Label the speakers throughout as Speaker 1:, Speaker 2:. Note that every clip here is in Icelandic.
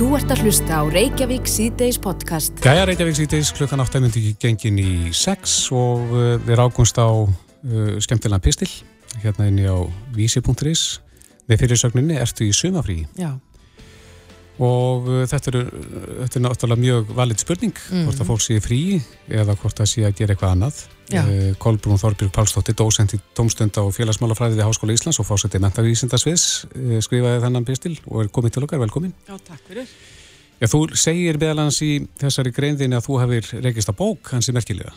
Speaker 1: Þú ert að hlusta á Reykjavík C-Days podcast.
Speaker 2: Gæja Reykjavík C-Days klukkan 8 myndi gengin í 6 og uh, við rákumst á uh, skemmtilega pistil hérna inn á vísi.is með fyrirsögninni Ertu í sumafrí?
Speaker 3: Já.
Speaker 2: Og uh, þetta, er, þetta er náttúrulega mjög valið spurning mm. hvort að fólk sé frí eða hvort að sé að gera eitthvað annað. Uh, Kolbrún Þorbjörg Pálsdóttir, dósent í Dómstunda og félagsmálafræðið í Háskóla Íslands og fórsetið mentavísindasviðs uh, skrifaði þennan pistil og er komið til okkar, velkomin.
Speaker 3: Já, takk fyrir.
Speaker 2: Já, þú segir meðalans í þessari greinðinni að þú hefur rekist á bók hansi merkilega.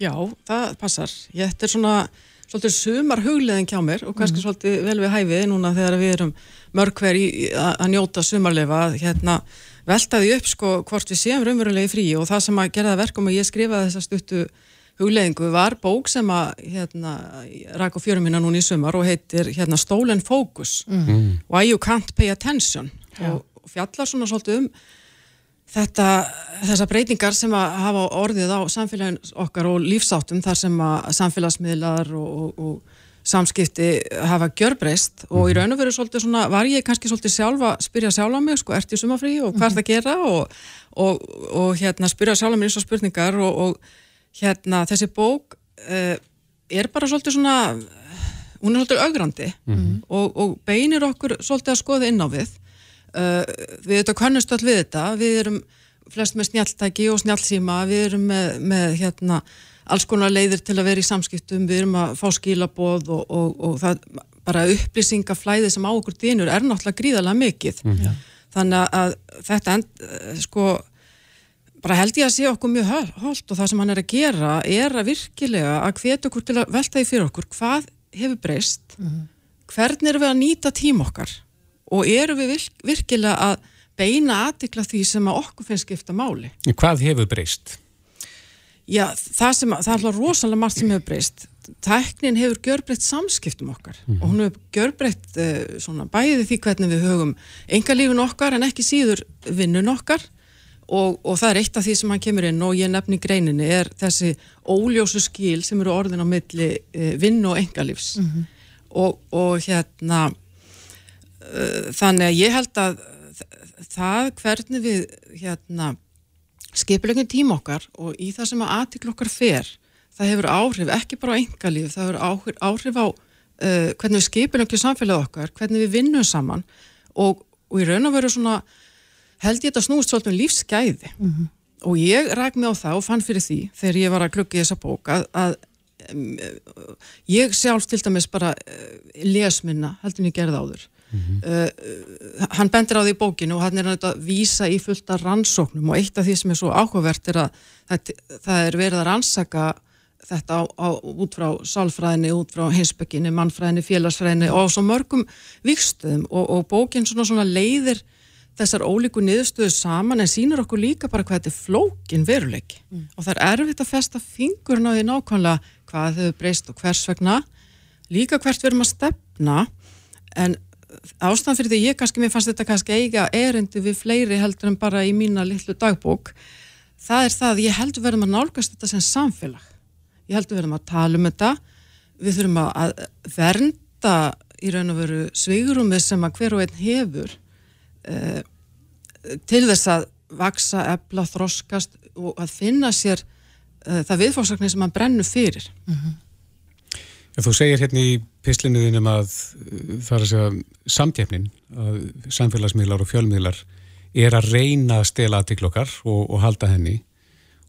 Speaker 3: Já, það passar. Ég, þetta er svona svolítið sumar hugleðin kjá mér og kannski mm. svolítið vel við hæfið núna þegar við erum mörgver í að njóta sumarlefa hérna veltaði upp sko hvort við séum raunverulegi frí og það sem að gera það verkum og ég skrifaði þessa stuttu hugleðingu var bók sem að hérna ræk á fjörum minna núna í sumar og heitir hérna Stolen Focus mm. Why You Can't Pay Attention Já. og fjallar svona svolítið um þetta, þessar breytingar sem að hafa orðið á samfélagin okkar og lífsáttum þar sem að samfélagsmiðlar og, og, og samskipti hafa gjörbreyst og í mhm. raun og veru svolítið svona, var ég kannski svolítið sjálfa spyrja sjálfa mig, sko, ert ég sumafrí og hvað er það að gera og, og hérna spyrja sjálfa mig eins og spurningar og hérna þessi bók uh, er bara svolítið svona hún er svolítið augrandi mm -hmm. og beinir okkur svolítið að skoða inn á við Uh, við erum kannast all við þetta, við erum flest með snjáltæki og snjáltsíma, við erum með, með hérna, alls konar leiðir til að vera í samskiptum, við erum að fá skilaboð og, og, og það bara upplýsingaflæði sem á okkur dýnur er náttúrulega gríðarlega mikið. Mm -hmm. Þannig að þetta end, sko, bara held ég að sé okkur mjög holdt og það sem hann er að gera er að virkilega að hvetja okkur til að velta því fyrir okkur hvað hefur breyst, mm -hmm. hvernig erum við að nýta tím okkar og eru við virkilega að beina aðtikla því sem að okkur finnst skipta máli.
Speaker 2: Hvað hefur breyst?
Speaker 3: Já, það, sem, það er alltaf rosalega margt sem hefur breyst. Tæknin hefur gjörbreytt samskiptum okkar mm -hmm. og hún hefur gjörbreytt uh, svona bæði því hvernig við höfum engalífun okkar en ekki síður vinnun okkar og, og það er eitt af því sem hann kemur inn og ég nefni greininni er þessi óljósu skil sem eru orðin á milli uh, vinn og engalífs mm -hmm. og, og hérna Eh, þannig að ég held að það hvernig við hérna, skipilegum tím okkar og í það sem að aðtikla okkar fer það hefur áhrif, ekki bara á engalíf það hefur áhrif, á uh, hvernig við skipilegum samfélag okkar hvernig við vinnum saman og, og í raun og veru svona held ég þetta snúist svolítið um lífsgæði mm -hmm. og ég ræk mig á það og fann fyrir því þegar ég var að klukka í þessa bók að, að um, ég sjálf til dæmis bara uh, lesminna heldur en ég gerði áður Mm -hmm. uh, hann bendir á því bókinu og hann er að vísa í fullta rannsóknum og eitt af því sem er svo áhugavert er að það, það er verið að rannsaka þetta á, á, út frá sálfræðinni, út frá hinsbökinni, mannfræðinni, félagsfræðinni og svo mörgum vikstöðum og, og bókin svona, svona leiðir þessar ólíku niðurstöðu saman en sínur okkur líka bara hvað þetta er flókin veruleik mm. og það er erfitt að festa fingurinn á því nákvæmlega hvað þau breyst og hvers vegna líka hvert við erum að stefna en ástæðan fyrir því ég kannski, mér fannst þetta kannski eiga erindi við fleiri heldur en bara í mína litlu dagbók það er það, ég heldur verðum að nálgast þetta sem samfélag. Ég heldur verðum að tala um þetta. Við þurfum að vernda í raun og veru svigurumið sem að hver og einn hefur uh, til þess að vaksa, ebla, þroskast og að finna sér uh, það viðfórsakni sem að brennu fyrir. Mm -hmm.
Speaker 2: Þú segir hérna í pislinuðinum að uh, það er að segja samtjefnin að samfélagsmiðlar og fjölmiðlar er að reyna að stela aðtiklokkar og, og halda henni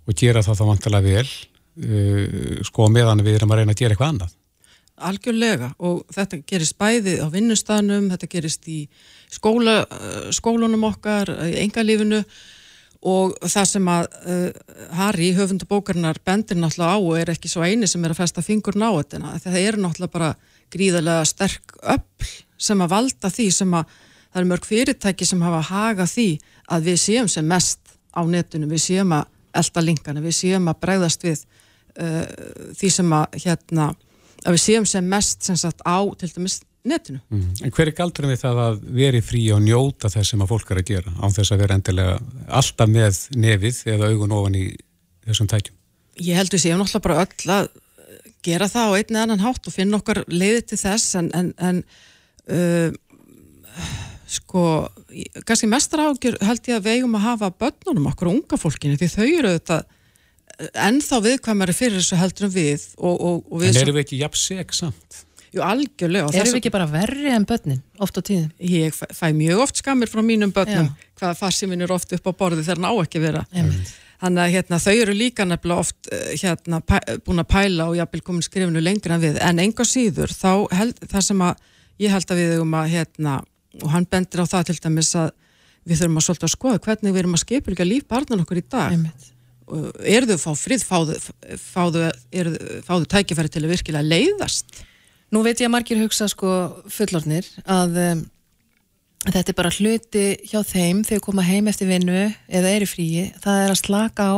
Speaker 2: og gera það þá vantilega vel uh, sko meðan við erum að reyna að gera eitthvað annað.
Speaker 3: Algjörlega og þetta gerist bæði á vinnustanum, þetta gerist í skóla, uh, skólunum okkar, í engalífinu og það sem að uh, Harry, höfundabókarnar, bendir náttúrulega á og er ekki svo eini sem er að festa fingurna á þetta, það eru náttúrulega bara gríðarlega sterk öll sem að valda því sem að það eru mörg fyrirtæki sem hafa haga því að við séum sem mest á netinu, við séum að elda linkana, við séum að bregðast við uh, því sem að hérna, að við séum sem mest sem sagt á til dæmis netinu.
Speaker 2: Mm. En hver er galdurinn við það að veri frí og njóta þess sem að fólk er að gera án þess að vera endilega alltaf með nefið eða augun ofan í þessum tækjum?
Speaker 3: Ég held við séum náttúrulega bara öll að gera það á einn eða annan hátt og finna okkar leiði til þess en, en, en uh, Sko, kannski mestar ágjör held ég að við eigum að hafa börnunum okkur og unga fólkinu því þau eru þetta ennþá viðkvæmari fyrir þessu heldur en við og, og, og við
Speaker 2: En eru við ekki jafn seg samt?
Speaker 3: Jú, algjörlega.
Speaker 4: Erum við ekki bara verri en börnin, oft á tíðum?
Speaker 3: Ég fæ, fæ mjög oft skamir frá mínum börnum Já. hvaða farsiminn er oft upp á borði þegar ná ekki vera.
Speaker 4: Einmitt.
Speaker 3: Þannig að hérna, þau eru líka nefnilega oft eh, hérna, pæ, búin að pæla og jápil komin skrifinu lengur en við, en enga síður þá held, það sem að ég held að við um að, hérna, og hann bendir á það til dæmis að við þurfum að svolítið að skoða hvernig við erum að skipilga líf barnan okkur í dag. Er þau fá frið, fáðu, fáðu, fáðu tækifæri til að virkilega leiðast?
Speaker 4: Nú veit ég að margir hugsa sko fullornir að um, þetta er bara hluti hjá þeim þegar koma heim eftir vinnu eða er í fríi, það er að slaka á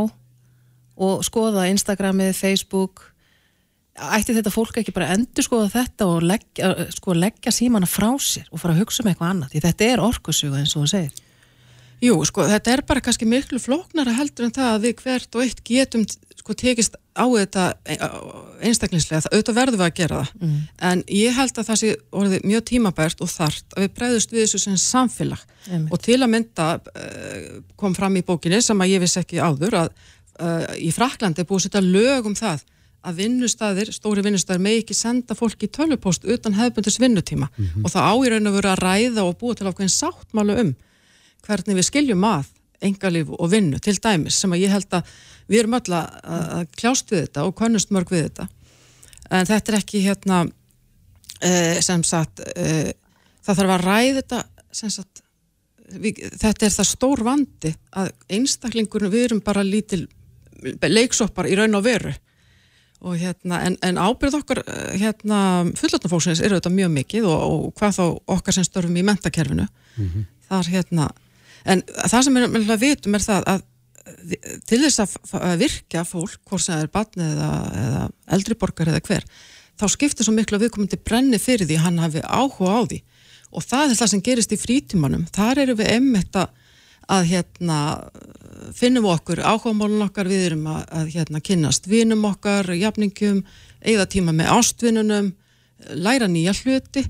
Speaker 4: og skoða Instagramið, Facebook. Ætti þetta fólk ekki bara endur skoða þetta og leggja, sko, leggja símana frá sér og fara að hugsa um eitthvað annað? Því þetta er orkusuga eins og það segir.
Speaker 3: Jú, sko, þetta er bara kannski miklu flóknara heldur en það að við hvert og eitt getum sko tekist á þetta einstaklingslega, auðvitað verðum við að gera það mm. en ég held að það sé orðið mjög tímabært og þart að við breyðust við þessu sem samfélag mm. og til að mynda uh, kom fram í bókinni sem að ég vissi ekki áður að uh, í Fraklandi er búið að setja lög um það að vinnustæðir, stóri vinnustæðir með ekki senda fólki í tölvupost utan hefðbundis vinnutíma mm -hmm. og það áýrðin að vera að ræða og búið til ákveðin sáttmálu um hvernig við skiljum að engalíf og vinnu til dæmis sem að ég held að við erum öll að kljást við þetta og konust mörg við þetta. En þetta er ekki hérna uh, sem sagt uh, það þarf að ræða þetta sem sagt við, þetta er það stór vandi að einstaklingur við erum bara lítil leiksoppar í raun og veru. Og hérna en, en ábyrð okkar eh, hérna fullotnafólksins eru þetta mjög mikið og, og hvað þá okkar sem störfum í mentakerfinu mm -hmm. þar hérna en það sem við vitum er það að til þess að virka fólk, hvort sem það er batni eða, eða eldriborgar eða hver þá skiptir svo miklu að við komum til brenni fyrir því hann hafi áhuga á því. Og það er það sem gerist í frítímanum. Þar eru við emmitt að, að hérna, finnum okkur áhugamálun okkar, við erum að, að hérna, kynast vinum okkar, jafningum eigða tíma með ástvinunum læra nýja hluti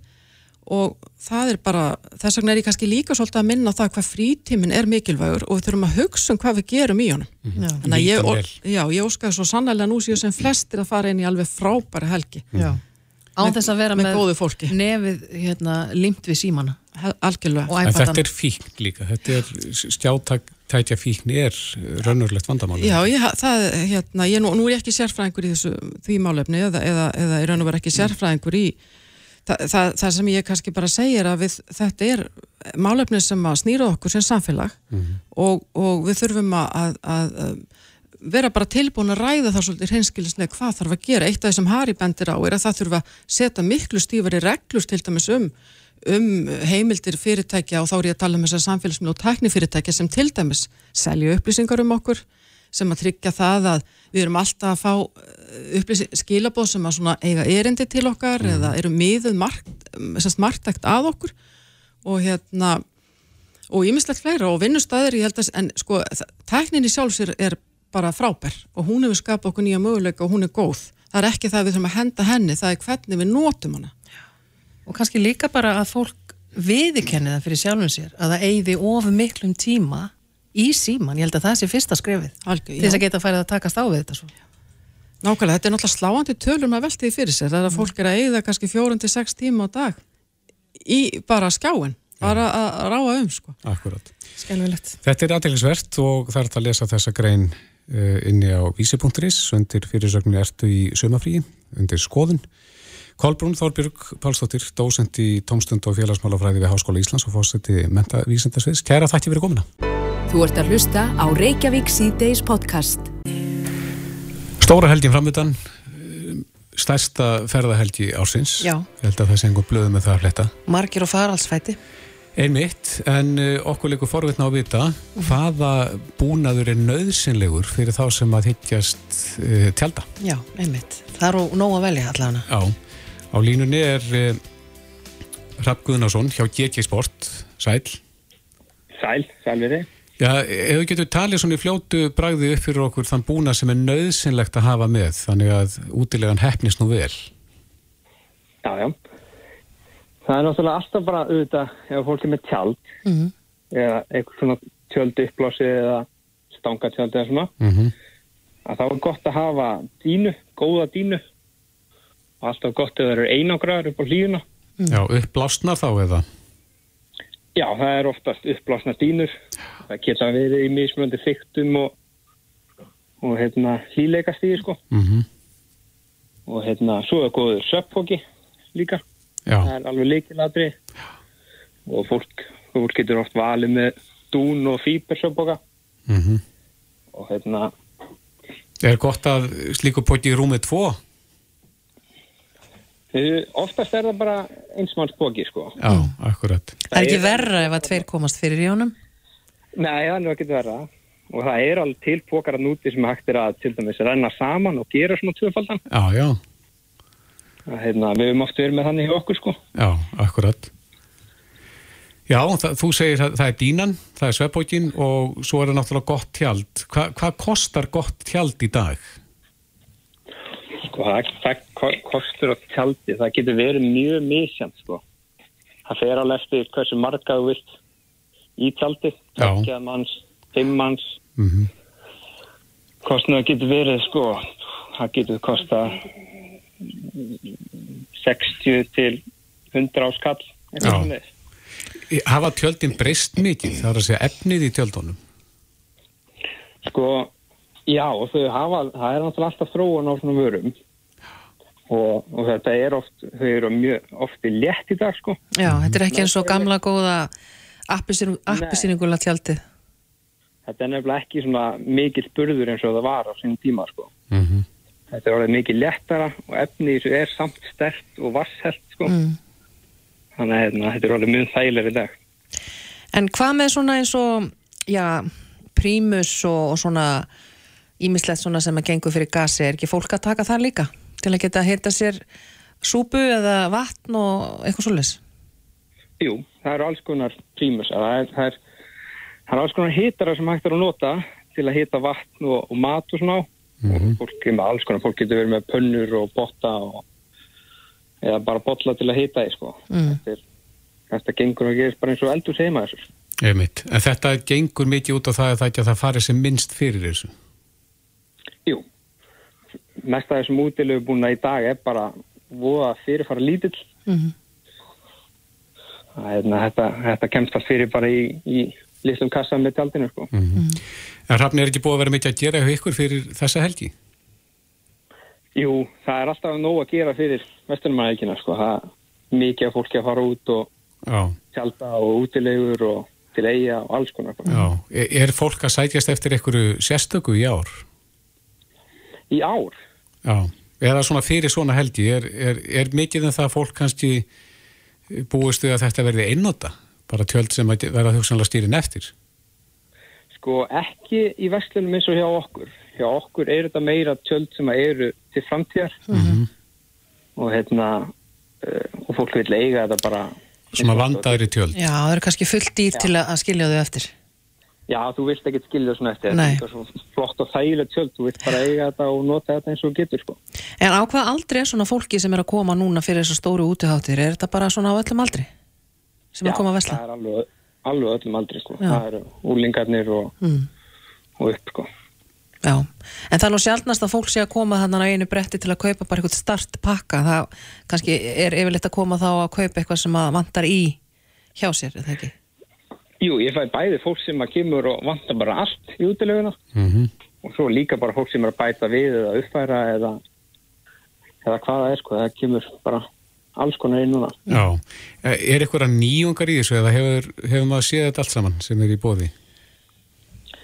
Speaker 3: og það er bara, þess vegna er ég kannski líka svolítið að minna það hvað frítíminn er mikilvægur og við þurfum að hugsa um hvað við gerum í honum. Mm -hmm. þannig að ég, já, ég óskaði svo sannlega nú séu sem flestir að fara inn í alveg frábæri helgi.
Speaker 4: Já. á þess að vera með, með nefið hérna, limt við símana.
Speaker 2: Þetta er fíkn líka. Þetta er stjátækja fíkni er raunurlegt vandamáli
Speaker 3: já, ég, það, hérna, ég, nú, nú er ég ekki sérfræðingur í þessu því málefni eða, eða, eða er raun og verið ekki sérfræðingur í það, það, það sem ég kannski bara segir að við, þetta er málefni sem að snýra okkur sem samfélag mm -hmm. og, og við þurfum að, að, að vera bara tilbúin að ræða það svolítið hreinskilislega hvað þarf að gera. Eitt af því sem Harry bendir á er að það þurfa að setja miklu stífari reglust til dæmis um, um heimildir fyrirtækja og þá er ég að tala um þessar samfélagsmið og tæknifyrirtækja sem til dæmis selja upplýsingar um okkur sem að tryggja það að við erum alltaf að fá skilabóð sem að eiga erindi til okkar mm. eða eru miðuð margt, margtækt að okkur og hérna og ímislegt fleira og vinnustæðir ég held að, en sko, tækninni sjálfsir er bara frábær og hún hefur skapað okkur nýja möguleika og hún er góð. Það er ekki það að við þurfum að henda henni það er hvernig við nótum hana.
Speaker 4: Og kannski líka bara að fólk viðkenni það fyrir sjálfum sér að það eigði of miklum tíma í síman, ég held að það sé fyrsta skrefið til þess að geta að færa að takast á við þetta svo
Speaker 3: Nákvæmlega, þetta er náttúrulega sláandi tölum að velti því fyrir sér, það er að fólk er að eigða kannski fjórun til sex tíma á dag í bara skjáin, bara að ráa um sko.
Speaker 2: Akkurat.
Speaker 3: Skjálfilegt.
Speaker 2: Þetta er aðeinsvert og það er að lesa þessa grein uh, inni á vísi.is undir fyrirsögnu ertu í sömafríi, undir skoðun. Kolbrún Þórbjörg Pálsdóttir, dósend í tómstund og félagsmálafræði við Háskóla Íslands og fórseti mentavísendasviðs. Kæra þætti verið komina.
Speaker 1: Þú ert að hlusta á Reykjavík C-Days podcast.
Speaker 2: Stóra helgin framöndan, stærsta ferðahelgi ársins.
Speaker 4: Já.
Speaker 2: Ég held að það sé einhver blöðu með það að fletta.
Speaker 4: Margir og faraldsfæti.
Speaker 2: Einmitt, en uh, okkur leikur forvitna á að vita mm. hvaða búnaður er nöðsynlegur fyrir þá sem að higgjast uh, tjálta.
Speaker 4: Já, einmitt. Það er nóg að velja allavega.
Speaker 2: Já, á línunni er uh, Rapp Guðnarsson hjá GG Sport. Sæl.
Speaker 5: Sæl, sæl við þið.
Speaker 2: Já, ef við getum talið svona í fljótu bragði upp fyrir okkur þann búna sem er nöðsynlegt að hafa með, þannig að útilegan hefnist nú vel.
Speaker 5: Já, já. Það er náttúrulega alltaf bara auðvitað ef fólk er með tjald
Speaker 4: Mhm.
Speaker 5: eða eitthvað svona tjöld uppblási eða stangatjald eða svona
Speaker 2: Mm
Speaker 5: að það var gott að hafa dínu, góða dínu og alltaf gott ef það eru einangraður upp á hlýðuna.
Speaker 2: Já, uppblásnar þá eða?
Speaker 5: Já, það er oftast uppblásna dínur. Það geta verið í mismunandi þyktum og, og hérna, hlýleika stíði sko.
Speaker 2: Mm
Speaker 5: Og hérna, svo er góður söppfóki líka.
Speaker 2: Já,
Speaker 5: Það er alveg leikilatri. Og fólk, fólk getur oft valið með dún og fýber söppfóka.
Speaker 2: mm
Speaker 5: Og hérna,
Speaker 2: er gott að slíku poti í rúmið tvo?
Speaker 5: Þau- oftast er það bara einsmannsbóki sko.
Speaker 2: Já, akkurat.
Speaker 4: Það er ekki verra ef að tveir komast fyrir í honum?
Speaker 5: Nei, það er nú ekki verða. Og það er alveg til pókar að núti sem hægt er að til dæmis renna saman og gera svona tvöfaldan.
Speaker 2: Já, já,
Speaker 5: Það, Hérna, við höfum oft verið með þannig hjá okkur sko.
Speaker 2: já, akkurat. Já, það, þú segir að það er dínan, það er sveppókin og svo er það náttúrulega gott tjald. Hva, hvað kostar gott tjald í dag?
Speaker 5: Sko, það, það ko- kostur á tjaldi, það getur verið mjög misjant sko. Það fer alveg eftir hversu marga þú vilt í tjaldi, tveggja manns, fimm manns.
Speaker 2: Mm
Speaker 5: Kostnaður getur verið sko, það getur kosta 60 til 100 áskall.
Speaker 2: Hafa tjöldin breyst mikið? Það er að segja efnið í tjöldunum.
Speaker 5: Sko, já, og hafa, það er náttúrulega alltaf þróun á svona vörum og, og þetta er oft, þau eru mjög ofti létt í dag, sko.
Speaker 4: Já, þetta er ekki eins og gamla góða appisýningula tjaldið.
Speaker 5: Þetta er nefnilega ekki svona mikill burður eins og það var á sínum tíma, sko.
Speaker 2: Mm
Speaker 5: Þetta er orðið mikið léttara og efni þessu er samt stert og vasselt, sko.
Speaker 4: Mm.
Speaker 5: Þannig að hérna, þetta er orðið mjög þægilega í dag.
Speaker 4: En hvað með svona eins og, já, prímus og, og svona ímislegt svona sem að gengur fyrir gasi, er ekki fólk að taka það líka? Til að geta að hita sér súpu eða vatn og eitthvað svoleiðis?
Speaker 5: Jú, það eru alls konar prímus. Það er, það er, það er alls konar hitara sem hægt er að nota til að hita vatn og, og mat og svona á. Og fólk er með alls konar, fólk getur verið með pönnur og botta og eða bara botla til að hita í, sko.
Speaker 4: Mm.
Speaker 5: Þetta, er, þetta gengur og gerist bara eins og eldur heima þessu.
Speaker 2: Þetta gengur mikið út á það að það ekki að það fari sem minnst fyrir þessu.
Speaker 5: Jú, mest af þessum útilegu búna í dag er bara voða fyrirfara lítill.
Speaker 4: Mm
Speaker 5: er, hérna, þetta, þetta kemst allt fyrir bara í, í litlum kassa með tjaldinu, sko.
Speaker 2: En Hrafni er ekki búið að vera mikið að gera hjá ykkur fyrir þessa helgi?
Speaker 5: Jú, það er alltaf nóg að gera fyrir vestunumæðikina, sko. Mikið af fólki að fara út og
Speaker 2: Já.
Speaker 5: tjálta og útilegur og til eiga og alls konar. sko.
Speaker 2: Já. Er, er fólk að sætjast eftir einhverju sérstöku í ár?
Speaker 5: Í ár,
Speaker 2: Já. Eða svona fyrir svona helgi, er, er, er mikið en það að fólk kannski búistu að þetta verði einnota? Bara tjöld sem verða hugsanlega stýrin eftir?
Speaker 5: sko ekki í vestlunum eins og hjá okkur. Hjá okkur er þetta meira tjöld sem að eru til framtíðar og hérna uh, og fólk vil eiga þetta bara
Speaker 2: Svona vandaðri tjöld?
Speaker 4: Já, það eru kannski fullt dýr til að að skilja þau eftir.
Speaker 5: Já, þú vilt ekkert skilja svona eftir
Speaker 4: Nei.
Speaker 5: þetta er svo flott og þægilegt tjöld, þú vilt bara eiga þetta og nota þetta eins og getur sko.
Speaker 4: En á hvað aldrei er svona fólki sem er að koma núna fyrir þessar stóru útiháttir? Er þetta bara svona á öllum aldri? Sem er að koma að vesla?
Speaker 5: það er alveg, alveg öllum aldrei sko.
Speaker 4: Já.
Speaker 5: það eru úlingarnir og,
Speaker 4: Mm.
Speaker 5: og upp sko.
Speaker 4: Já, en það er nú sjálfnast að fólk sé að koma þannig á einu bretti til að kaupa bara eitthvað startpakka. Það kannski er yfirleitt að koma þá að kaupa eitthvað sem að vantar í hjá sér, er það ekki?
Speaker 5: Jú, ég fæ bæði fólk sem að kemur og vantar bara allt í útileguna
Speaker 2: Mm
Speaker 5: og svo líka bara fólk sem er að bæta við eða uppfæra eða, eða hvað það er sko, það kemur bara alls konar inn núna.
Speaker 2: Já. Er eitthvað nýjungar í þessu eða hefur, hefur maður séð þetta allt saman sem er í bóði?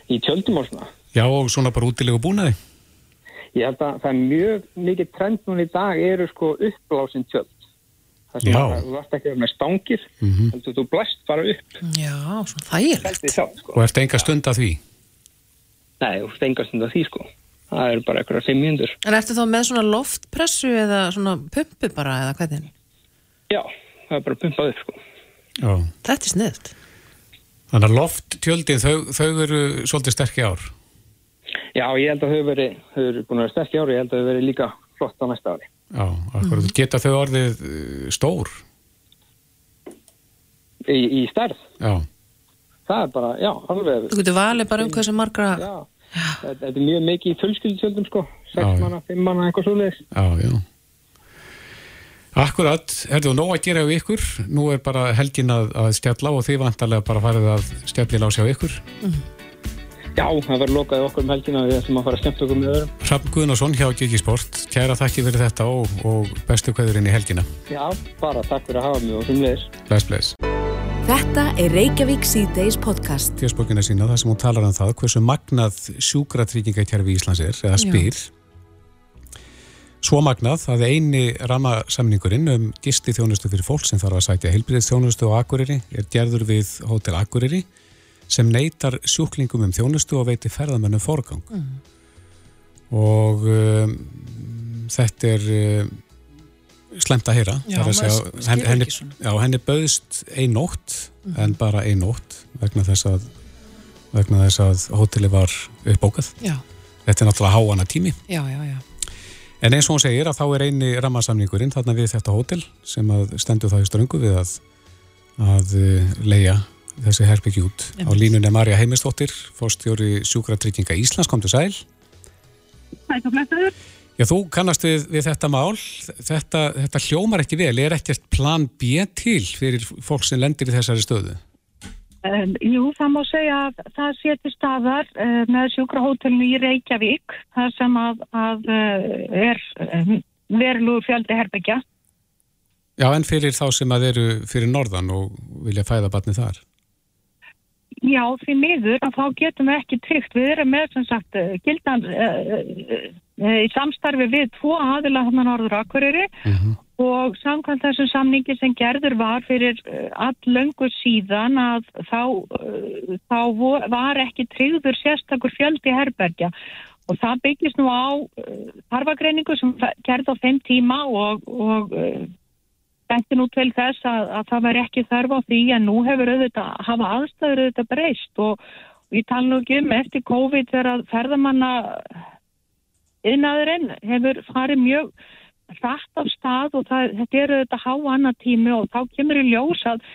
Speaker 5: Í tjöldum og svona,
Speaker 2: Já, og svona bara útilegu búnaði?
Speaker 5: ég held að það er mjög mikið trend núna í dag eru sko uppblásin tjöld. Það sem að þú vart ekki að vera með stangir,
Speaker 2: Mhm.
Speaker 5: heldur þú blæst bara upp
Speaker 4: Já, svona þægilegt.
Speaker 5: sjálf sko.
Speaker 2: Og eftir enga stund að því?
Speaker 5: Nei, þú stengast undan því sko. Það eru bara eitthvað fimm mjöndur.
Speaker 4: En ertu þá með svona loftpressu eða svona pumpu bara eða hvernig?
Speaker 5: Já, það er bara pumpað upp sko.
Speaker 2: Já.
Speaker 4: Þetta er sniðt.
Speaker 2: Þannig að lofttjöldin, þau, þau eru svolítið sterkja ár.
Speaker 5: Já, ég held að þau þau eru búin að vera sterk í ári, ég held að þau verið líka flott á næsta ári.
Speaker 2: Já, akkurat. Geta þau orðið uh, stór?
Speaker 5: í, í stærð.
Speaker 2: Já.
Speaker 5: Það er bara, já, alveg.
Speaker 4: Þú getur valið bara um hversu margra...
Speaker 5: Já, þetta, þetta er mjög mikið í fullskildtjöldum sko,
Speaker 2: Já,
Speaker 5: sex
Speaker 2: já.
Speaker 5: manna, fimm manna, eitthvað svoleiðis.
Speaker 2: Já, já. Akkurat, herðu, nóg að gera á ykkur. Nú er bara helgin að, að stjalla og þið vantarlega bara farið að stjallila á sig á ykkur.
Speaker 5: Já, það verður lokað okkur um helgina við ætlum að fara að skemmt okkur með öðrum.
Speaker 2: Hrafn Guðnason hjá Gigi Sport. Kæra þakki fyrir þetta og, og bestu kveðurinn í helgina.
Speaker 5: Já, bara takk fyrir að hafa mig og sem leiðis.
Speaker 2: Bless, bless.
Speaker 1: Þetta er Reykjavík C-Days podcast.
Speaker 2: Tjóðsbókina sína þar sem hún talar um það hversu magnað sjúkratryggingakerfi Íslands er, eða spyr. Svo magnað að eini ramasamningurinn um gisti þjónustu fyrir fólk sem þarf að sækja heilbyrðist á Akureyri er gerður við Hótel Akureyri sem neytar sjúklingum um þjónustu og veitir ferðamennum forgang. Og um, þetta er um, slemt að heyra.
Speaker 4: Já,
Speaker 2: að segja, henni, já, henni bauðst ein nótt en bara ein nótt vegna þess að vegna þess að hóteli var uppbókað.
Speaker 4: Já,
Speaker 2: Þetta er náttúrulega háana tími.
Speaker 4: já, já, já.
Speaker 2: En eins og hún segir að þá er eini rammarsamningurinn þarna við þetta hótel sem að stendur það í ströngu við að, að leia þessi herbyggi út. Á línunni er Marja Heimistóttir, fórstjóri sjúkratrygginga Íslands, kom til sæl.
Speaker 6: Þetta blessaður.
Speaker 2: Já, þú kannast við, við þetta mál. Þetta, þetta hljómar ekki vel. Er ekkert plan B til fyrir fólk sem lendir í þessari stöðu?
Speaker 6: Um, jú, það má segja að það sé til staðar uh, með sjúkrahótelinu í Reykjavík, það sem að, að uh, er um, verulegur fjöldi herbyggja.
Speaker 2: Já, en fyrir þá sem að eru fyrir norðan og vilja fæða batni þar.
Speaker 6: Já, því miður að þá getum við ekki tryggt. Við erum með, sem sagt, uh, gildan uh, uh, uh, í samstarfi við tvo aðila hann norður Akureyri
Speaker 2: Mhm.
Speaker 6: og samkvæmt þessum samningi sem gerður var fyrir uh, all löngu síðan að þá, þá var ekki tryggður sérstakur fjöldi herbergja og það byggist nú á þarfagreiningu sem fe- gerð á þeim tíma og, og benti nú til þess að, að það var ekki þörf á því en nú hefur auðvitað, hafa aðstæður auðvitað breyst og, ég tala nú ekki um eftir COVID þegar að ferðamanna yðnaðurinn hefur farið mjög hratt af stað og það, þetta er auðvitað há annar tími og þá kemur í ljós að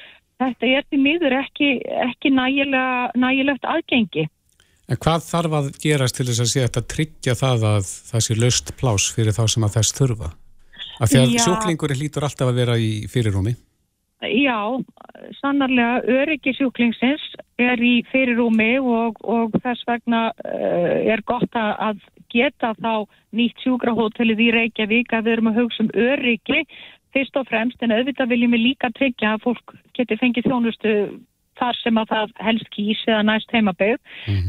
Speaker 6: þetta er því miður ekki, ekki nægilega, nægilegt aðgengi.
Speaker 2: En hvað þarf að gerast til þess að sé þetta tryggja það að það sé löst plás fyrir þá sem að þess þurfa? Af því að
Speaker 6: Já.
Speaker 2: sjúklingurinn hlýtur alltaf að vera í fyrirrúmi.
Speaker 6: Já, sannarlega öryggi sjúklingsins er í fyrirrúmi og, og þess vegna uh, er gott að- geta þá nýtt sjúkrahótelið í Reykjavík að við erum að hugsa um öryggi fyrst og fremst en auðvitað viljum við líka tryggja að fólk geti fengið þjónustu þar sem að það helst kýs eða næst heimabegð.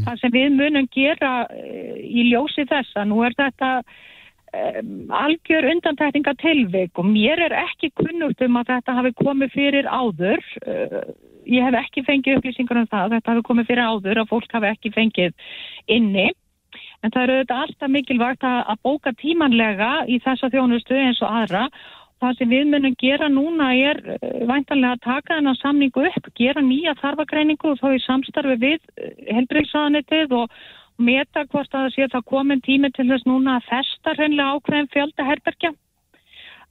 Speaker 6: Það sem við munum gera uh, í ljósi þessa, nú er þetta um, algjör undantekninga tilvik og mér er ekki kunnugt um að þetta hafi komið fyrir áður. Uh, ég hef ekki fengið upplýsingar um það að þetta hafi komið fyrir áður að fólk hafi ekki fengið inni. En það eru auðvitað alltaf mikilvægt að, að bóka tímanlega í þessa þjónustu eins og aðra. Það sem við munum gera núna er uh, væntanlega að taka þennan samningu upp gera nýja þarfagreiningu og þá í samstarfi við helbriðsaðanitið og meta hvort að það sé það komin tími til þess núna að festa hreinlega ákveðin fjölda herbergja.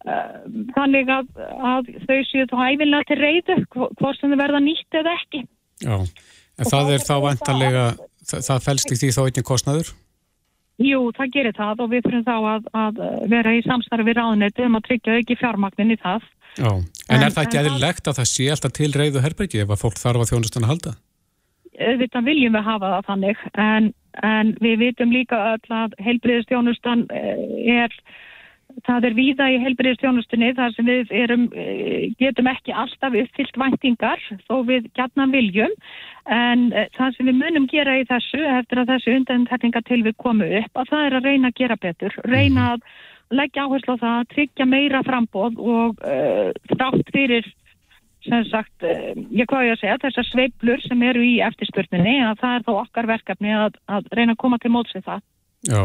Speaker 6: Uh, Þannig að, að þau séu þá æfinlega til reyðu hvort sem þau verða nýtt eða ekki.
Speaker 2: Já. En
Speaker 6: Og
Speaker 2: það er þá vantarlega, það, það felst í því þá einnig kostnaður?
Speaker 6: Jú, það gerir það og við fyrir þá að, að vera í samstarfi við ráðneti um að tryggja ekki fjármagnin í það.
Speaker 2: Já. En,
Speaker 6: En-
Speaker 2: er það ekki eðlilegt að það sé alltaf til reyðu herbergi ef að fólk þarf að þjónustun að halda?
Speaker 6: Auðvitað viljum við hafa það þannig en, en við vitum líka öll að heilbriðistjónustan er það er víða í heilbriðistjónustunni þar sem við erum, eh, getum ekki alltaf uppfyllt væntingar þó við gætnan viljum. En eh, það sem við munum gera í þessu eftir að þessu undantekninga til við komu upp að það er að reyna að gera betur. Reyna að leggja áherslu á það að tryggja meira frambóð og uh, þrátt fyrir sem sagt, eh, ég hvað ég að segja, þessar sveiblur sem eru í eftirspurninni, að það er þá okkar verkefni að, að reyna að koma til móts við það.
Speaker 2: Já.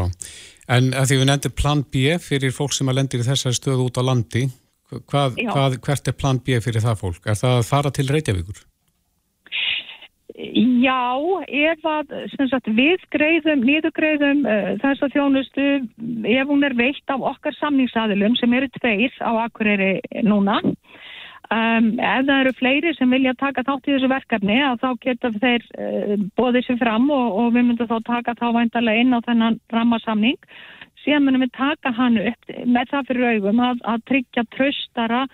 Speaker 2: En að því við nefndir plan B fyrir fólk sem að lendir í þessari stöðu út á landi, hvað, hvað, hvert er plan B fyrir það fólk? Er það að fara til Reykjavíkur?
Speaker 6: Já, ef að sagt, við greiðum, niðurgreiðum uh, þess að þjónustu ef hún er veitt af okkar samningsaðilum sem eru tveir á Akureyri núna Um, ef það eru fleiri sem vilja taka þátt í þessu verkefni þá geta þeir uh, bóðið sér fram og, og við myndum þá taka þá væntalega inn á þennan rammasamning. Síðan myndum við taka hann upp með það fyrir augum að, að tryggja tröstara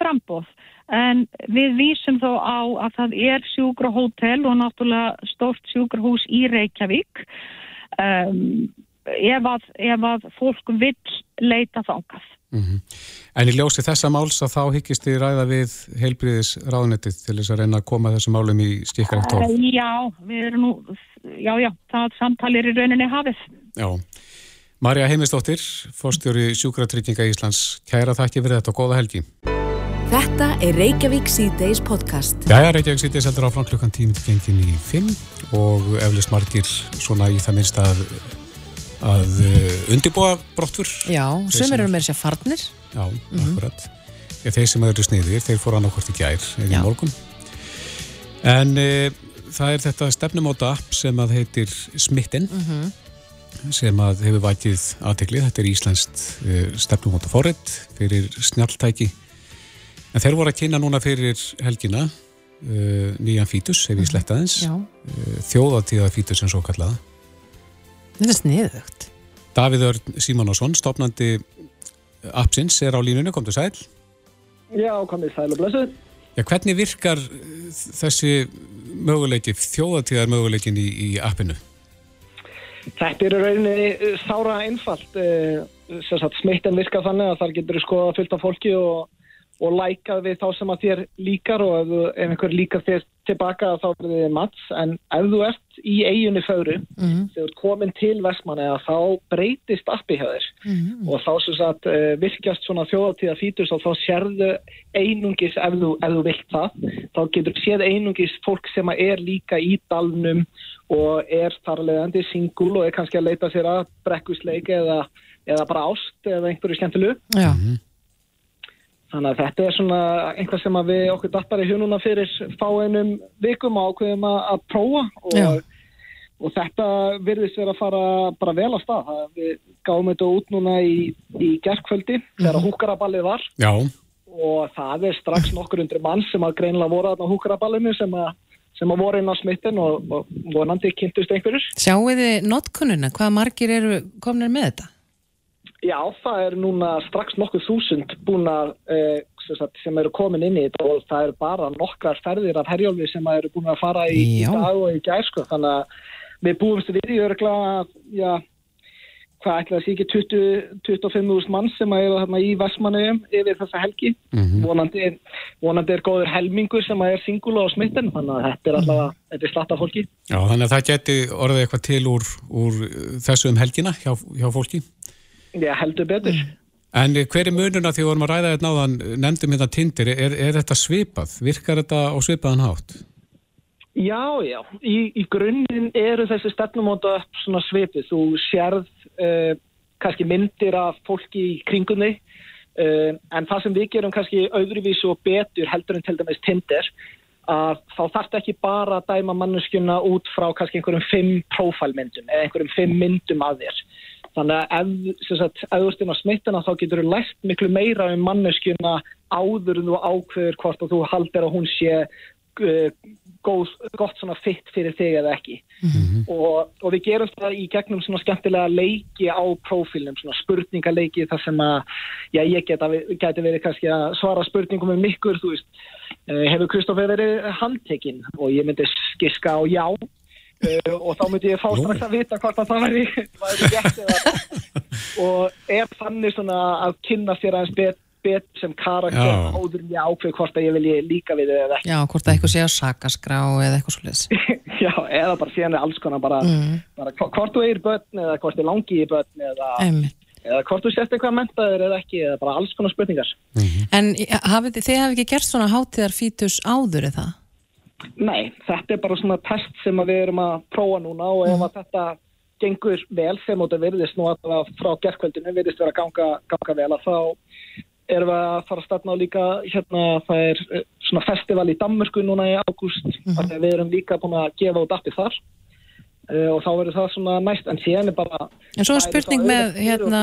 Speaker 6: frambóð en við vísum þó á að það er sjúkrahótel og náttúrulega stórt sjúkrahús í Reykjavík. Um, ef, að, ef að fólk vill leita þákast Mm -hmm.
Speaker 2: En í ljósi þessa máls að þá hyggist þið ræða við heilbriðis ráðnettið til þess að reyna að koma þessum málum í stíkar eftir
Speaker 6: tól? Já, við erum nú, já, já, það samtalir í rauninni hafið.
Speaker 2: Já, Marja Heimistóttir, fórstjóri Sjúkratrygginga Íslands, kæra þakki fyrir þetta og góða helgi.
Speaker 1: Þetta er Reykjavík C-Days podcast.
Speaker 2: Jæja, Reykjavík C-Days heldur áfram klukkan tímið gengin í 5 og eflust margir svona í það minnst að að uh, undirbúa brottfur
Speaker 4: Já, sem eru með sér farnir.
Speaker 2: Já, mm -hmm. akkurat. Ja, Þeir sem eru sniðir, þeir fór annarkvort í gær eða í morgun. En uh, það er þetta stefnumóta app sem að heitir Smitten mm -hmm. sem að hefur vætið aðteklið, þetta er Íslandst uh, stefnumóta forrið fyrir snjáltæki en þeir voru að kynna núna fyrir helgina nýjan fítus, ef ég mhm. sletta þess þjóðatíða fítus en svo kallaða
Speaker 4: Þetta er sniðugt.
Speaker 2: Davíð Örn Simonsson, stopnandi appsins, er á línunni, kom til sæl.
Speaker 7: Já, kom til sæl og blössu.
Speaker 2: Já, hvernig virkar þessi möguleiki, þjóðatíðar möguleikin í, í appinu?
Speaker 7: Þetta er rauninni sára einfalt. Eh, Smittin virkar þannig að þar getur skoða fullt af fólki og og lækað við þá sem að þér líkar og ef, ef einhver líkar þér tilbaka þá er þið mats en ef þú ert í eiginni föru mm -hmm. þegar þú ert komin til Vestmanni þá breytist appi hjá þér mm -hmm. og þá sem sagt uh, virkjast svona þjóðatíða fítus og þá sérðu einungis ef þú, ef þú vilt það þá getur séð einungis fólk sem er líka í dalnum og er þarlegandi singul og er kannski að leita sér að brekkusleik eða, eða bara ást eða einhverju skemmtilegu
Speaker 4: Já mm -hmm.
Speaker 7: Þannig að þetta er svona einhvað sem við okkur dappar í hjúnuna fyrir fáinum vikum ákveðum að, að prófa og, og þetta virðist verið að fara bara vel á stað. Við gáum þetta út núna í, í gerðkvöldi þegar mm. húkaraballið var
Speaker 2: Já.
Speaker 7: og það er strax nokkur undri mann sem að greinlega voru að húkaraballinu sem að sem að voru inn á smittin og, og vonandi kynntust einhverjur.
Speaker 4: Sjáu þið notkununa? Hvað margir eru kominir með þetta?
Speaker 7: Já, það er núna strax nokkuð þúsund búin að eh, sem eru komin inn í þetta og það eru bara nokkrar ferðir af herjólfi sem eru búin að fara í, í dag og í gær sko. þannig að við búumst við í örgla já, hvað ætlaði að sé ekki 25.000 mann sem eru þarna í Vestmanauðum yfir þessa helgi. Mm -hmm. vonandi, vonandi er góður helmingur sem er singula á smitten þannig að þetta er alltaf þetta er slatta fólki.
Speaker 2: Já, þannig að það geti orðið eitthvað til úr, úr þessu um helgina hjá, hjá fólki
Speaker 7: Já, heldur betur.
Speaker 2: En hver er mununa því að vorum að ræða þetta náðan, nefndum hérna tindir, er, er þetta svipað? Virkar þetta á svipaðan hátt?
Speaker 7: Já, já. Í, í grunninn eru þessi stefnumóta svona svipið. Þú sérð uh, kannski myndir af fólki í kringunni, uh, en það sem við gerum kannski auðruvísu og betur heldur en til dæmis tindir, að þá þarf ekki bara að dæma manneskjuna út frá kannski einhverjum fimm prófælmyndum eða einhverjum fimm myndum að þér. Þannig að ef, sagt, ef þú ert inn á smittuna þá getur þú lært miklu meira um manneskjuna áður en þú ákveður hvort og þú haldir að hún sé uh, góð, gott svona fitt fyrir þig eða ekki. Mm -hmm. og, og við gerum það í gegnum svona skemmtilega leiki á prófílnum, svona spurningaleiki þar sem að, já ég geta, geti verið kannski að svara spurningum um ykkur, þú veist, uh, hefur Kristófi verið handtekinn og ég myndi skiska á já Uh, og þá myndi ég fá strax að vita hvort að það væri, væri rétt eða og er þannig svona að kynna sér aðeins bet, bet sem karakter Já. áður en ég ákveð hvort að ég vilji líka við eða ekki
Speaker 4: Já, hvort að eitthvað sé að sakaskrá eða eitthvað svolítið
Speaker 7: Já, eða bara síðan er alls konar bara, mm. bara hvort þú er í börn eða hvort þú er langi í börn eða, eða hvort þú sést eitthvað mentaður eða ekki eða bara alls konar spurningar
Speaker 4: mm -hmm. En hafið, þið hafið ekki gert svona hátíðar fítus áður eða?
Speaker 7: Nei, þetta er bara svona test sem við erum að prófa núna og ef að þetta gengur vel sem þetta virðist nú að frá gerðkvöldinu virðist vera að ganga, ganga vel að þá erum við að fara að starna á líka hérna það er eh, svona festival í Danmörku núna í ágúst mm -hmm. við erum líka búin að gefa út appið þar. Uh, og þá verður það svona næst en síðan er bara
Speaker 4: En svo er spurning með hérna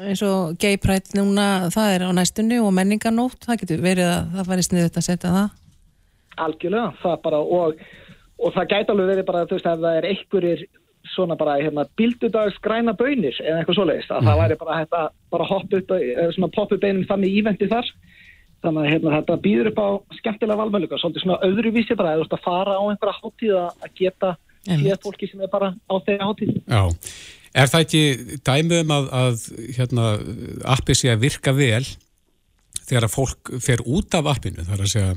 Speaker 4: eins og gay pride núna, það er á næstunni og menningarnótt, það getur verið að það færi sniðut að setja það
Speaker 7: algjörlega, það bara og, og það gæti alveg verið bara, þú veist, ef það er einhverjir svona bara, hérna, bildudags græna bönir eða eitthvað svoleiðist, að það væri bara að bara hoppa upp, svona poppa upp einum þannig ívendi þar, þannig að hérna, þetta býður upp á skemmtilega valmöluga svolítið svona öðruvísi bara, eða þú veist að fara á einhverja hátíð að að geta
Speaker 4: Einmitt.
Speaker 7: séð fólki sem er bara á þeirra hátíð.
Speaker 2: Já, er það ekki dæmið um að, að hérna, appi sé að virka vel þegar að fólk fer út af appinu, það er að segja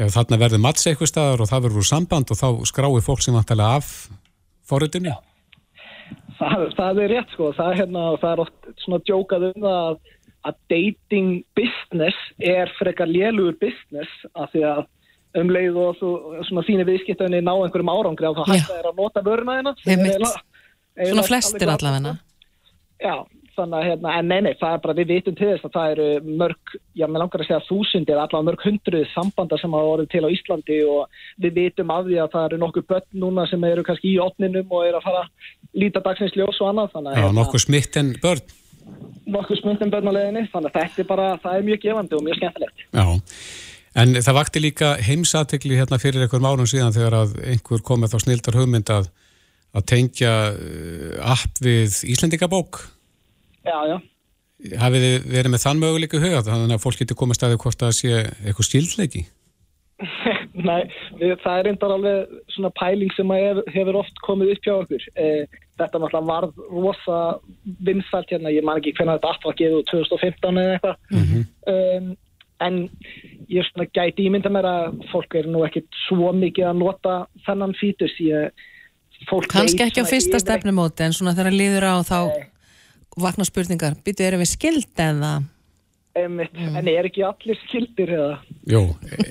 Speaker 2: ef þarna verður matts eitthvað staðar og það verður úr samband og þá skrái fólk sem vantilega af forritinu?
Speaker 7: það, það er rétt sko, það er, hérna, það er oft svona djókað um það að, að dating business er frekar lélugur business af því að um leið og svo, svona þínu viðskiptaunni ná einhverjum árangri og það hægt að er að nota hérna er eiginlega-
Speaker 4: Svona flestir
Speaker 7: glatað,
Speaker 4: allavega
Speaker 7: Já, þannig að hérna, en nei, nei, það er bara, við vitum til þess að það eru mörg, já, mér langar að segja þúsundir, allavega mörg hundruð sambanda sem hafa orðið til á Íslandi og við vitum af því að það eru nokkuð börn núna sem eru kannski í opninum og eru að fara að líta dagsins ljós og annað, þannig að
Speaker 2: Já, nokkuð smitt en börn.
Speaker 7: nokkuð smundum börn á leiðinni, þannig að þetta er bara, það er mjög gefandi og mjög skemmtilegt.
Speaker 2: Já, en það vakti líka heimsatikli hérna fyrir einhverjum árum síðan þegar að einhver komið þá snildar hugmynd að, að tengja uh, app við Íslendingabók.
Speaker 7: Já, já.
Speaker 2: Hafið þið verið með þann möguleiku huga þannig að fólk getur komið staðið hvort að sé eitthvað skildleiki?
Speaker 7: Nei, við, það er reyndar alveg svona pæling sem að hef, hefur oft komið upp hjá okkur. Eh, þetta náttúrulega varð rosa vinsælt hérna, ég man ekki hvernig þetta allt var gefið úr 2015 eða eitthvað. um, en ég svona gæti ímynda mér að fólk er nú ekkit svo mikið að nota þennan fítus. Ég, fólk
Speaker 4: kannski
Speaker 7: veit
Speaker 4: ekki á fyrsta stefnumóti en svona þegar líður á þá vakna spurningar, býtu erum við skild eða
Speaker 7: Einmitt, En er ekki allir skildir eða?
Speaker 2: Jú,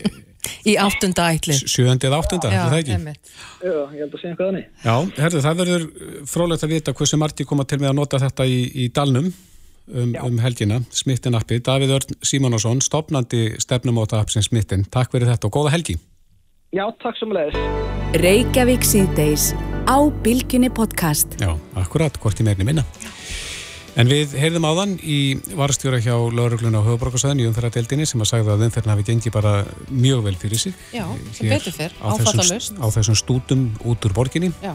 Speaker 4: í áttunda ætli
Speaker 2: sjöðandi eða áttunda, er það ekki?
Speaker 4: einmitt.
Speaker 7: Já, ég held að segja eitthvað þannig.
Speaker 2: Já, herðu, það verður frólægt að vita hversu margi koma til með að nota þetta í, í dalnum um, um helgina, Smittin appi. Davíð Örn Simónasson, stopnandi stefnumóta appsin Smittin. Takk fyrir þetta og góða helgi.
Speaker 7: Já, takk sem leiðis.
Speaker 1: Reykjavík síðdeis á Bilginni podcast.
Speaker 2: Já, akkurat, hvort í meirni minna. En við heyrðum áðan í varstjóra hjá laurugluna á höfuborgarsæðin í umferðardeldinni sem að sagði að umferðin hafi gengið bara mjög vel fyrir sig.
Speaker 4: Já, sem betur fyrr,
Speaker 2: á þessum,
Speaker 4: áfallalaust.
Speaker 2: á þessum stútum út úr borginni.
Speaker 4: Já.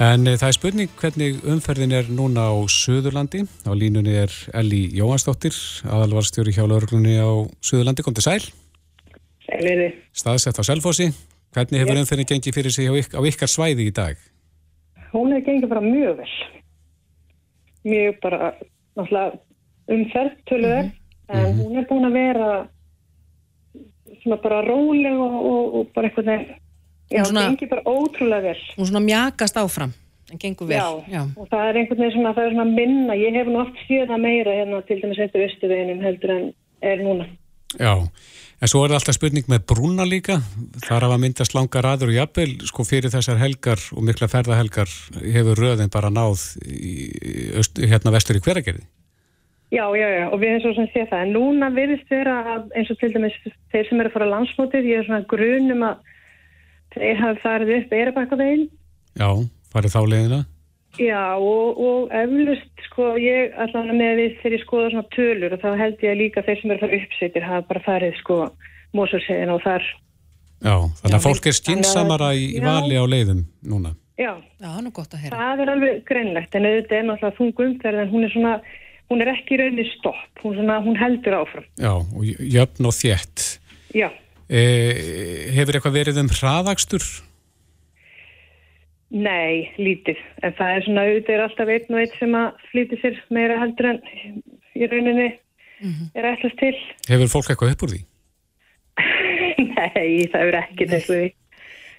Speaker 2: En e, það er spurning hvernig umferðin er núna á Suðurlandi. Á línunni er Elli Jóhansdóttir, aðalvarstjóri hjá lauruglunni á Suðurlandi. Kom til sæl,
Speaker 8: Sæliði.
Speaker 2: staðsett á Selfossi. Hvernig hefur umferðin gengið fyrir sig á, yk á ykkar svæði í dag?
Speaker 8: Hún er gengið bara mjög vel. Mjög bara, náttúrulega umferð, töluverð, en hún er búin að vera svona bara róleg og, og, og bara eitthvað nefn. Já,
Speaker 4: svona-
Speaker 8: gengið bara ótrúlega vel.
Speaker 4: Hún svona mjakast áfram en gengur vel.
Speaker 8: Já, og það er einhvern veginn svona, það er svona minna, ég hef nú oft séð það meira hérna til dæmis eftir östuveginum heldur en er núna.
Speaker 2: Já, en svo er alltaf spurning með brúna líka. Þar hafa myndast langar aður og jafnvel, sko fyrir þessar helgar og mikla ferðahelgar hefur röðin bara náð öst, hérna vestur í hveragerði.
Speaker 8: Já, já, já, og við erum svo sem sé það. En núna virðist vera að eins og til dæmis þeir sem eru að fara á landsmótið, ég er svona grunum að þeir hafi farið upp eirabakkaveginn.
Speaker 2: Já, farið þá leiðina.
Speaker 8: Já, og, og eflust, sko, ég allan með við þegar ég skoða svona tölur og þá held ég líka þeir sem eru að fara uppsettir hafa bara farið, sko, mósursegin og þar.
Speaker 2: Já, þannig
Speaker 8: Já,
Speaker 2: að fólk er skinsamara í, í vali á leiðum núna.
Speaker 8: Já,
Speaker 4: Já, það er nú gott að heyra.
Speaker 8: það er alveg greinlegt, en auðvitað er náttúrulega þung umferð en hún er svona, hún er ekki í rauninni stopp, hún, svona, hún heldur áfram.
Speaker 2: Já, og jöfn og þétt.
Speaker 8: Já.
Speaker 2: E, hefur eitthvað verið um hraðakstur?
Speaker 8: Nei, lítið. En það er svona auðvitað er alltaf einn og einn sem að flýti sér meira heldur en í rauninni er ætlast til.
Speaker 2: Hefur fólk eitthvað upp úr því?
Speaker 8: Nei, það er ekki þessu því.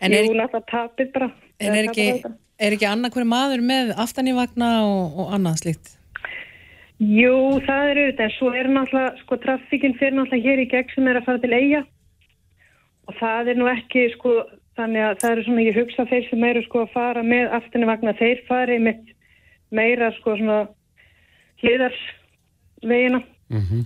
Speaker 4: En
Speaker 8: Jú,
Speaker 4: er,
Speaker 8: náttúrulega tapir bara.
Speaker 4: en er, ekki, er ekki annað hverju maður með aftan í vagna og, og annað slíkt?
Speaker 8: Jú, það er auðvitað, en svo er náttúrulega, sko, traffíkinn fyrir náttúrulega hér í gegn sem er að fara til eiga og það er nú ekki, sko, þannig að það eru svona, ég hugsa þeir sem eru, sko, að fara með aftinni vagna, þeir fari með meira, sko, svona hliðarsvegina
Speaker 2: Mm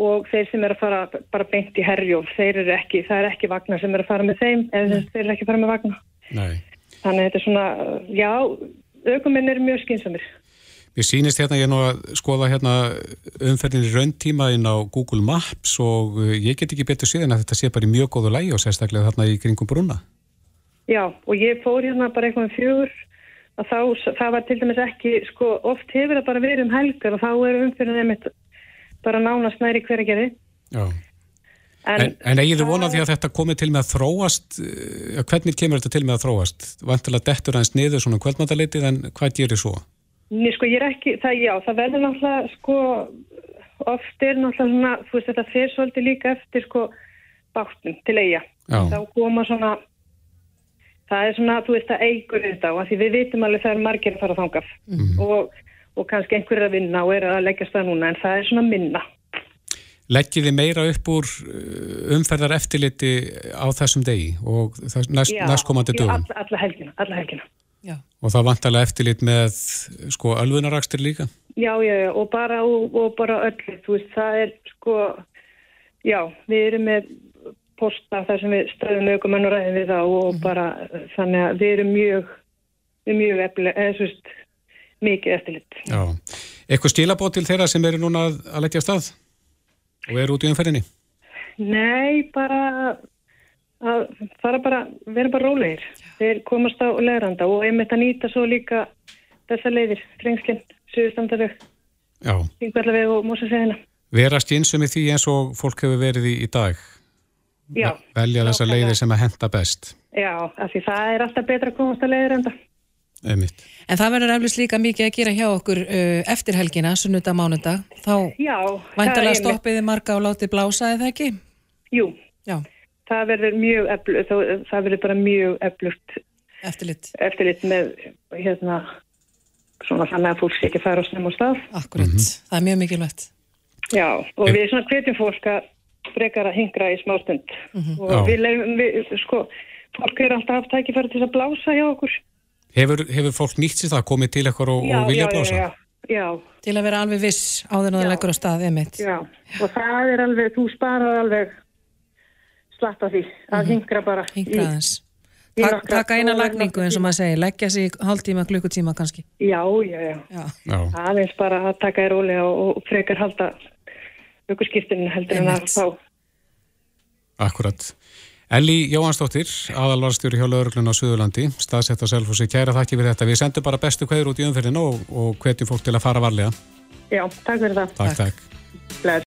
Speaker 8: og þeir sem eru að fara bara beint í herjóf, þeir eru ekki, það er ekki vagna sem eru að fara með þeim, eða þeir eru ekki að fara með vagna.
Speaker 2: Nei.
Speaker 8: Þannig að þetta er svona, já, aukuminn eru mjög skynsamir.
Speaker 2: Mér sýnist hérna, ég er nú að skoða hérna umferðin í rauntíma inn á Google Maps og uh, ég get ekki betur síðan að þetta sé bara í mjög góðu lægi og sérstaklega þarna í kringum brúna.
Speaker 8: Já, og ég fór hérna bara eitthvað um fjögur að þá, það var til dæmis ekki, sko, oft hefur það bara verið um helgar og þá er umfyrir nefnitt bara nánast næri hverja gerði.
Speaker 2: Já. En, en, en eigið þið vonað því að þetta komi til með að þróast, uh, hvernig kemur þetta til með að þróast? Vantilega dettur aðeins niður svona kvöldmátaleitið en hvað gerir svo?
Speaker 8: Nei, sko, ég er ekki, það, já, það verður náttúrulega, sko, oft er náttúrulega svona, þú veist, þetta fer svolítið líka eftir, sko, bátnum til eiga.
Speaker 2: Já.
Speaker 8: Þá koma svona, það er svona, þú veist, það eigur þetta og því við vitum alveg það er margir að fara að þangaf og, og kannski einhverjir að vinna og er að leggja stað núna en það er svona minna.
Speaker 2: Leggjið þið meira upp úr uh, umferðar eftirliti á þessum degi og það- næst, næstkomandi
Speaker 8: já,
Speaker 2: dögum
Speaker 8: Alla, alla helgina, alla helgina.
Speaker 4: Já.
Speaker 2: og það vantilega eftirlit með sko alvunarakstir líka?
Speaker 8: Já, já, já, og bara, og, og bara öllu, þú veist, það er sko, já, við erum með posta þar sem við stöðum aukumenn og ræðum við það og bara þannig að við erum mjög, við erum mjög eftir, eða svo veist, mikið eftirlit.
Speaker 2: Já. Eitthvað stílabót til þeirra sem eru núna að, að leggja af stað og eru út í umferðinni?
Speaker 8: Nei, bara að fara bara, vera bara rólegir. Þeir komast á leðranda og einmitt að nýta svo líka þessa leiðir, trengslinn, suðustandaveg,
Speaker 2: Já.
Speaker 8: þingvallaveg og mósasegina.
Speaker 2: Vera skynsum í því eins og fólk hefur verið í, í dag?
Speaker 8: Já,
Speaker 2: Velja þessa
Speaker 8: nákvæmlega.
Speaker 2: leiðir sem að henda best?
Speaker 8: já, af því það er alltaf betra að komast á leðranda.
Speaker 2: Einmitt.
Speaker 4: En það verður eflust líka mikið að gera hjá okkur uh, eftir helgina, sunnudag, mánudag. Þá væntalega
Speaker 8: er
Speaker 4: stoppiði marga og látið blása eða ekki?
Speaker 8: Jú,
Speaker 4: Já,
Speaker 8: það verður mjög eflugt, það verður bara mjög eflugt
Speaker 4: eftirlit.
Speaker 8: eftirlit með hérna svona þannig að fólk sé ekki fara á snem og stað.
Speaker 4: Akkurat, það er mjög mikilvægt.
Speaker 8: Já, og við svona hvetjum fólk að frekar að hingra í smástund og
Speaker 2: Já.
Speaker 8: við leifum, við, sko, fólk er alltaf haft tækifæri til að blása hjá okkur.
Speaker 2: Hefur, hefur fólk nýtt sér það, komið til eitthvað og, og vilja blása?
Speaker 8: já, já,
Speaker 4: Til að vera alveg viss áður en það
Speaker 8: Já.
Speaker 4: leggur á stað, emitt.
Speaker 8: já, og það er alveg, þú sparar alveg slatta því að hingra bara.
Speaker 4: Hingra aðeins.
Speaker 8: í
Speaker 4: Tak, taka eina lagningu eins og maður segir, leggja sig í hálftíma, klukkutíma kannski.
Speaker 8: Já, já, já.
Speaker 4: Já,
Speaker 2: Já.
Speaker 8: aðeins bara að taka þér rólega og, og frekar halda aukurskiptinu heldur en að þá
Speaker 2: Akkurat. Elli Jóhansdóttir, aðalvarstjóri hjá lögreglun á Suðurlandi, staðsett á Selfossi, kæra þakki fyrir þetta. Við sendum bara bestu kveður út í umferðinu og, og hvetjum fólk til að fara varlega.
Speaker 8: Já, takk fyrir það.
Speaker 2: Takk, takk.
Speaker 8: Bless.